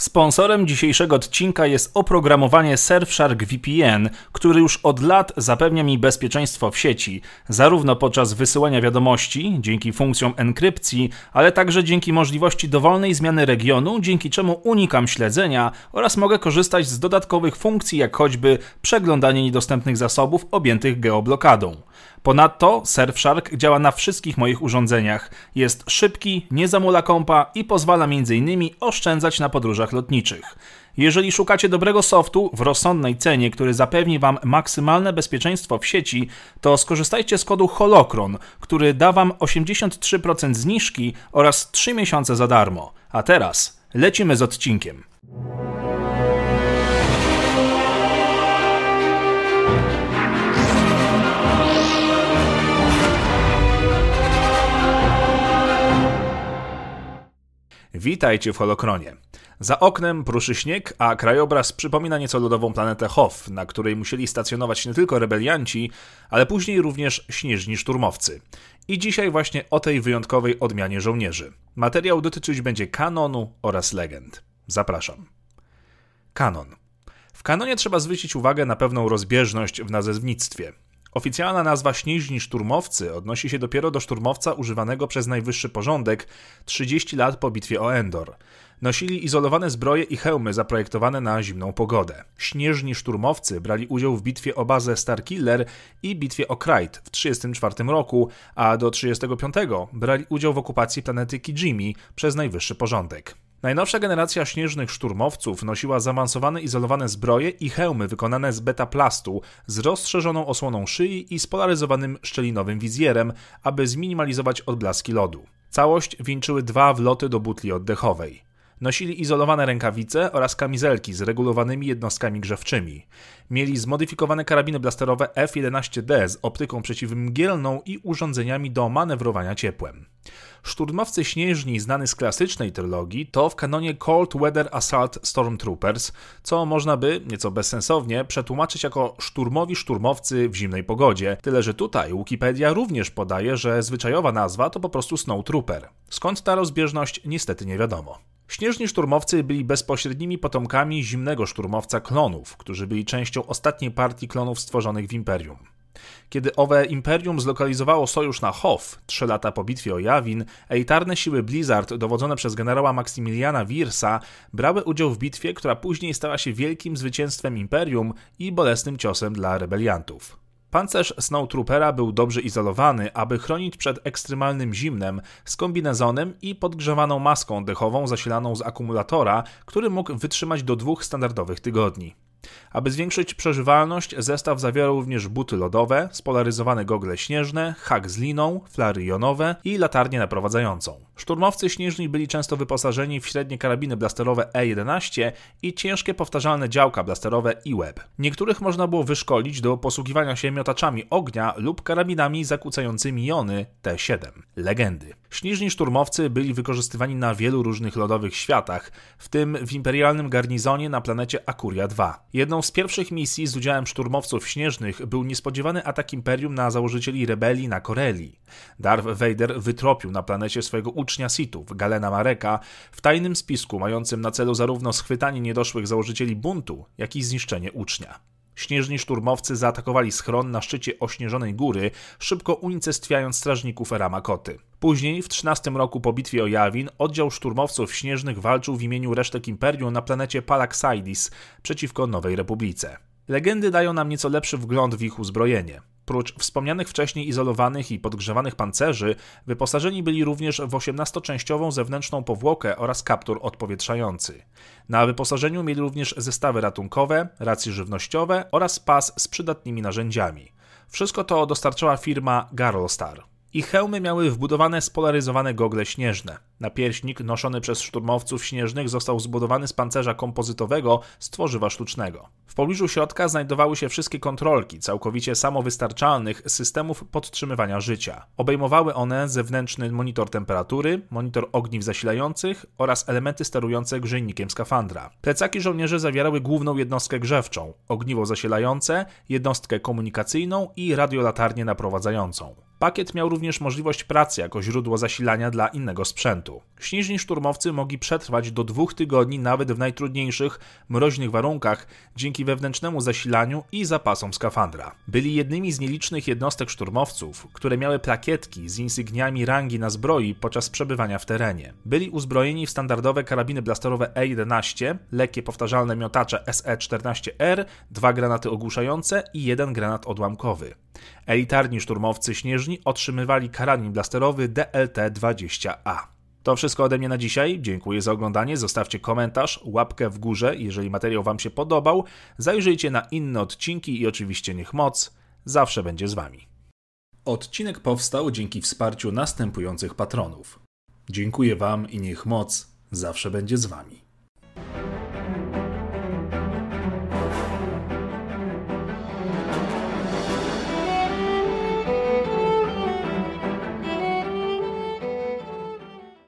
Sponsorem dzisiejszego odcinka jest oprogramowanie Surfshark VPN, który już od lat zapewnia mi bezpieczeństwo w sieci, zarówno podczas wysyłania wiadomości, dzięki funkcjom enkrypcji, ale także dzięki możliwości dowolnej zmiany regionu, dzięki czemu unikam śledzenia oraz mogę korzystać z dodatkowych funkcji, jak choćby przeglądanie niedostępnych zasobów objętych geoblokadą. Ponadto Surfshark działa na wszystkich moich urządzeniach. Jest szybki, nie zamula kompa i pozwala m.in. oszczędzać na podróżach lotniczych. Jeżeli szukacie dobrego softu w rozsądnej cenie, który zapewni Wam maksymalne bezpieczeństwo w sieci, to skorzystajcie z kodu HOLOKRON, który da Wam 83% zniżki oraz 3 miesiące za darmo. A teraz lecimy z odcinkiem. Witajcie w Holokronie. Za oknem pruszy śnieg, a krajobraz przypomina nieco lodową planetę Hoth, na której musieli stacjonować nie tylko rebelianci, ale później również śnieżni szturmowcy. I dzisiaj właśnie o tej wyjątkowej odmianie żołnierzy. Materiał dotyczyć będzie kanonu oraz legend. Zapraszam. Kanon. W kanonie trzeba zwrócić uwagę na pewną rozbieżność w nazewnictwie. Oficjalna nazwa śnieżni szturmowcy odnosi się dopiero do szturmowca używanego przez najwyższy porządek 30 lat po bitwie o Endor. Nosili izolowane zbroje i hełmy zaprojektowane na zimną pogodę. Śnieżni szturmowcy brali udział w bitwie o bazę Starkiller i bitwie o Krayt w 1934 roku, a do 1935 brali udział w okupacji planety Kijimi przez najwyższy porządek. Najnowsza generacja śnieżnych szturmowców nosiła zaawansowane izolowane zbroje i hełmy wykonane z betaplastu z rozszerzoną osłoną szyi i spolaryzowanym szczelinowym wizjerem, aby zminimalizować odblaski lodu. Całość wieńczyły dwa wloty do butli oddechowej. Nosili izolowane rękawice oraz kamizelki z regulowanymi jednostkami grzewczymi. Mieli zmodyfikowane karabiny blasterowe F-11D z optyką przeciwmgielną i urządzeniami do manewrowania ciepłem. Szturmowcy śnieżni znany z klasycznej trylogii to w kanonie Cold Weather Assault Stormtroopers, co można by, nieco bezsensownie, przetłumaczyć jako szturmowi szturmowcy w zimnej pogodzie. Tyle, że tutaj Wikipedia również podaje, że zwyczajowa nazwa to po prostu Snowtrooper. Skąd ta rozbieżność, niestety nie wiadomo. Śnieżni szturmowcy byli bezpośrednimi potomkami zimnego szturmowca klonów, którzy byli częścią ostatniej partii klonów stworzonych w Imperium. Kiedy owe imperium zlokalizowało sojusz na Hoth, trzy lata po bitwie o Jawin, elitarne siły Blizzard, dowodzone przez generała Maksymiliana Wirsa, brały udział w bitwie, która później stała się wielkim zwycięstwem imperium i bolesnym ciosem dla rebeliantów. Pancerz Snowtroopera był dobrze izolowany, aby chronić przed ekstremalnym zimnem, z kombinezonem i podgrzewaną maską dechową zasilaną z akumulatora, który mógł wytrzymać do dwóch standardowych tygodni. Aby zwiększyć przeżywalność, zestaw zawierał również buty lodowe, spolaryzowane gogle śnieżne, hak z liną, flary jonowe i latarnię naprowadzającą. Szturmowcy śnieżni byli często wyposażeni w średnie karabiny blasterowe E11 i ciężkie powtarzalne działka blasterowe E-Web. Niektórych można było wyszkolić do posługiwania się miotaczami ognia lub karabinami zakłócającymi jony T7. Legendy. Śnieżni szturmowcy byli wykorzystywani na wielu różnych lodowych światach, w tym w imperialnym garnizonie na planecie Akuria 2. Jedną z pierwszych misji z udziałem szturmowców śnieżnych był niespodziewany atak Imperium na założycieli rebelii na Koreli. Darth Vader wytropił na planecie swojego ucznia Sithów, Galena Mareka, w tajnym spisku mającym na celu zarówno schwytanie niedoszłych założycieli buntu, jak i zniszczenie ucznia. Śnieżni szturmowcy zaatakowali schron na szczycie ośnieżonej góry, szybko unicestwiając strażników Eramakoty. Później, w 13 roku po bitwie o Jawin, oddział szturmowców śnieżnych walczył w imieniu resztek Imperium na planecie Palaxidis przeciwko Nowej Republice. Legendy dają nam nieco lepszy wgląd w ich uzbrojenie. Prócz wspomnianych wcześniej izolowanych i podgrzewanych pancerzy, wyposażeni byli również w 18-częściową zewnętrzną powłokę oraz kaptur odpowietrzający. Na wyposażeniu mieli również zestawy ratunkowe, racje żywnościowe oraz pas z przydatnymi narzędziami. Wszystko to dostarczała firma Garlstar. Ich hełmy miały wbudowane spolaryzowane gogle śnieżne. Napierśnik noszony przez szturmowców śnieżnych został zbudowany z pancerza kompozytowego z tworzywa sztucznego. W pobliżu środka znajdowały się wszystkie kontrolki całkowicie samowystarczalnych systemów podtrzymywania życia. Obejmowały one zewnętrzny monitor temperatury, monitor ogniw zasilających oraz elementy sterujące grzejnikiem skafandra. Plecaki żołnierzy zawierały główną jednostkę grzewczą, ogniwo zasilające, jednostkę komunikacyjną i radiolatarnię naprowadzającą. Pakiet miał również możliwość pracy jako źródło zasilania dla innego sprzętu. Śnieżni szturmowcy mogli przetrwać do dwóch tygodni nawet w najtrudniejszych, mroźnych warunkach dzięki wewnętrznemu zasilaniu i zapasom skafandra. Byli jednymi z nielicznych jednostek szturmowców, które miały plakietki z insygniami rangi na zbroi podczas przebywania w terenie. Byli uzbrojeni w standardowe karabiny blasterowe E11, lekkie powtarzalne miotacze SE-14R, dwa granaty ogłuszające i jeden granat odłamkowy. Elitarni szturmowcy śnieżni otrzymywali karabin blasterowy DLT-20A. To wszystko ode mnie na dzisiaj. Dziękuję za oglądanie. Zostawcie komentarz, łapkę w górze, jeżeli materiał Wam się podobał. Zajrzyjcie na inne odcinki i oczywiście niech moc zawsze będzie z Wami. Odcinek powstał dzięki wsparciu następujących patronów. Dziękuję Wam i niech moc zawsze będzie z Wami.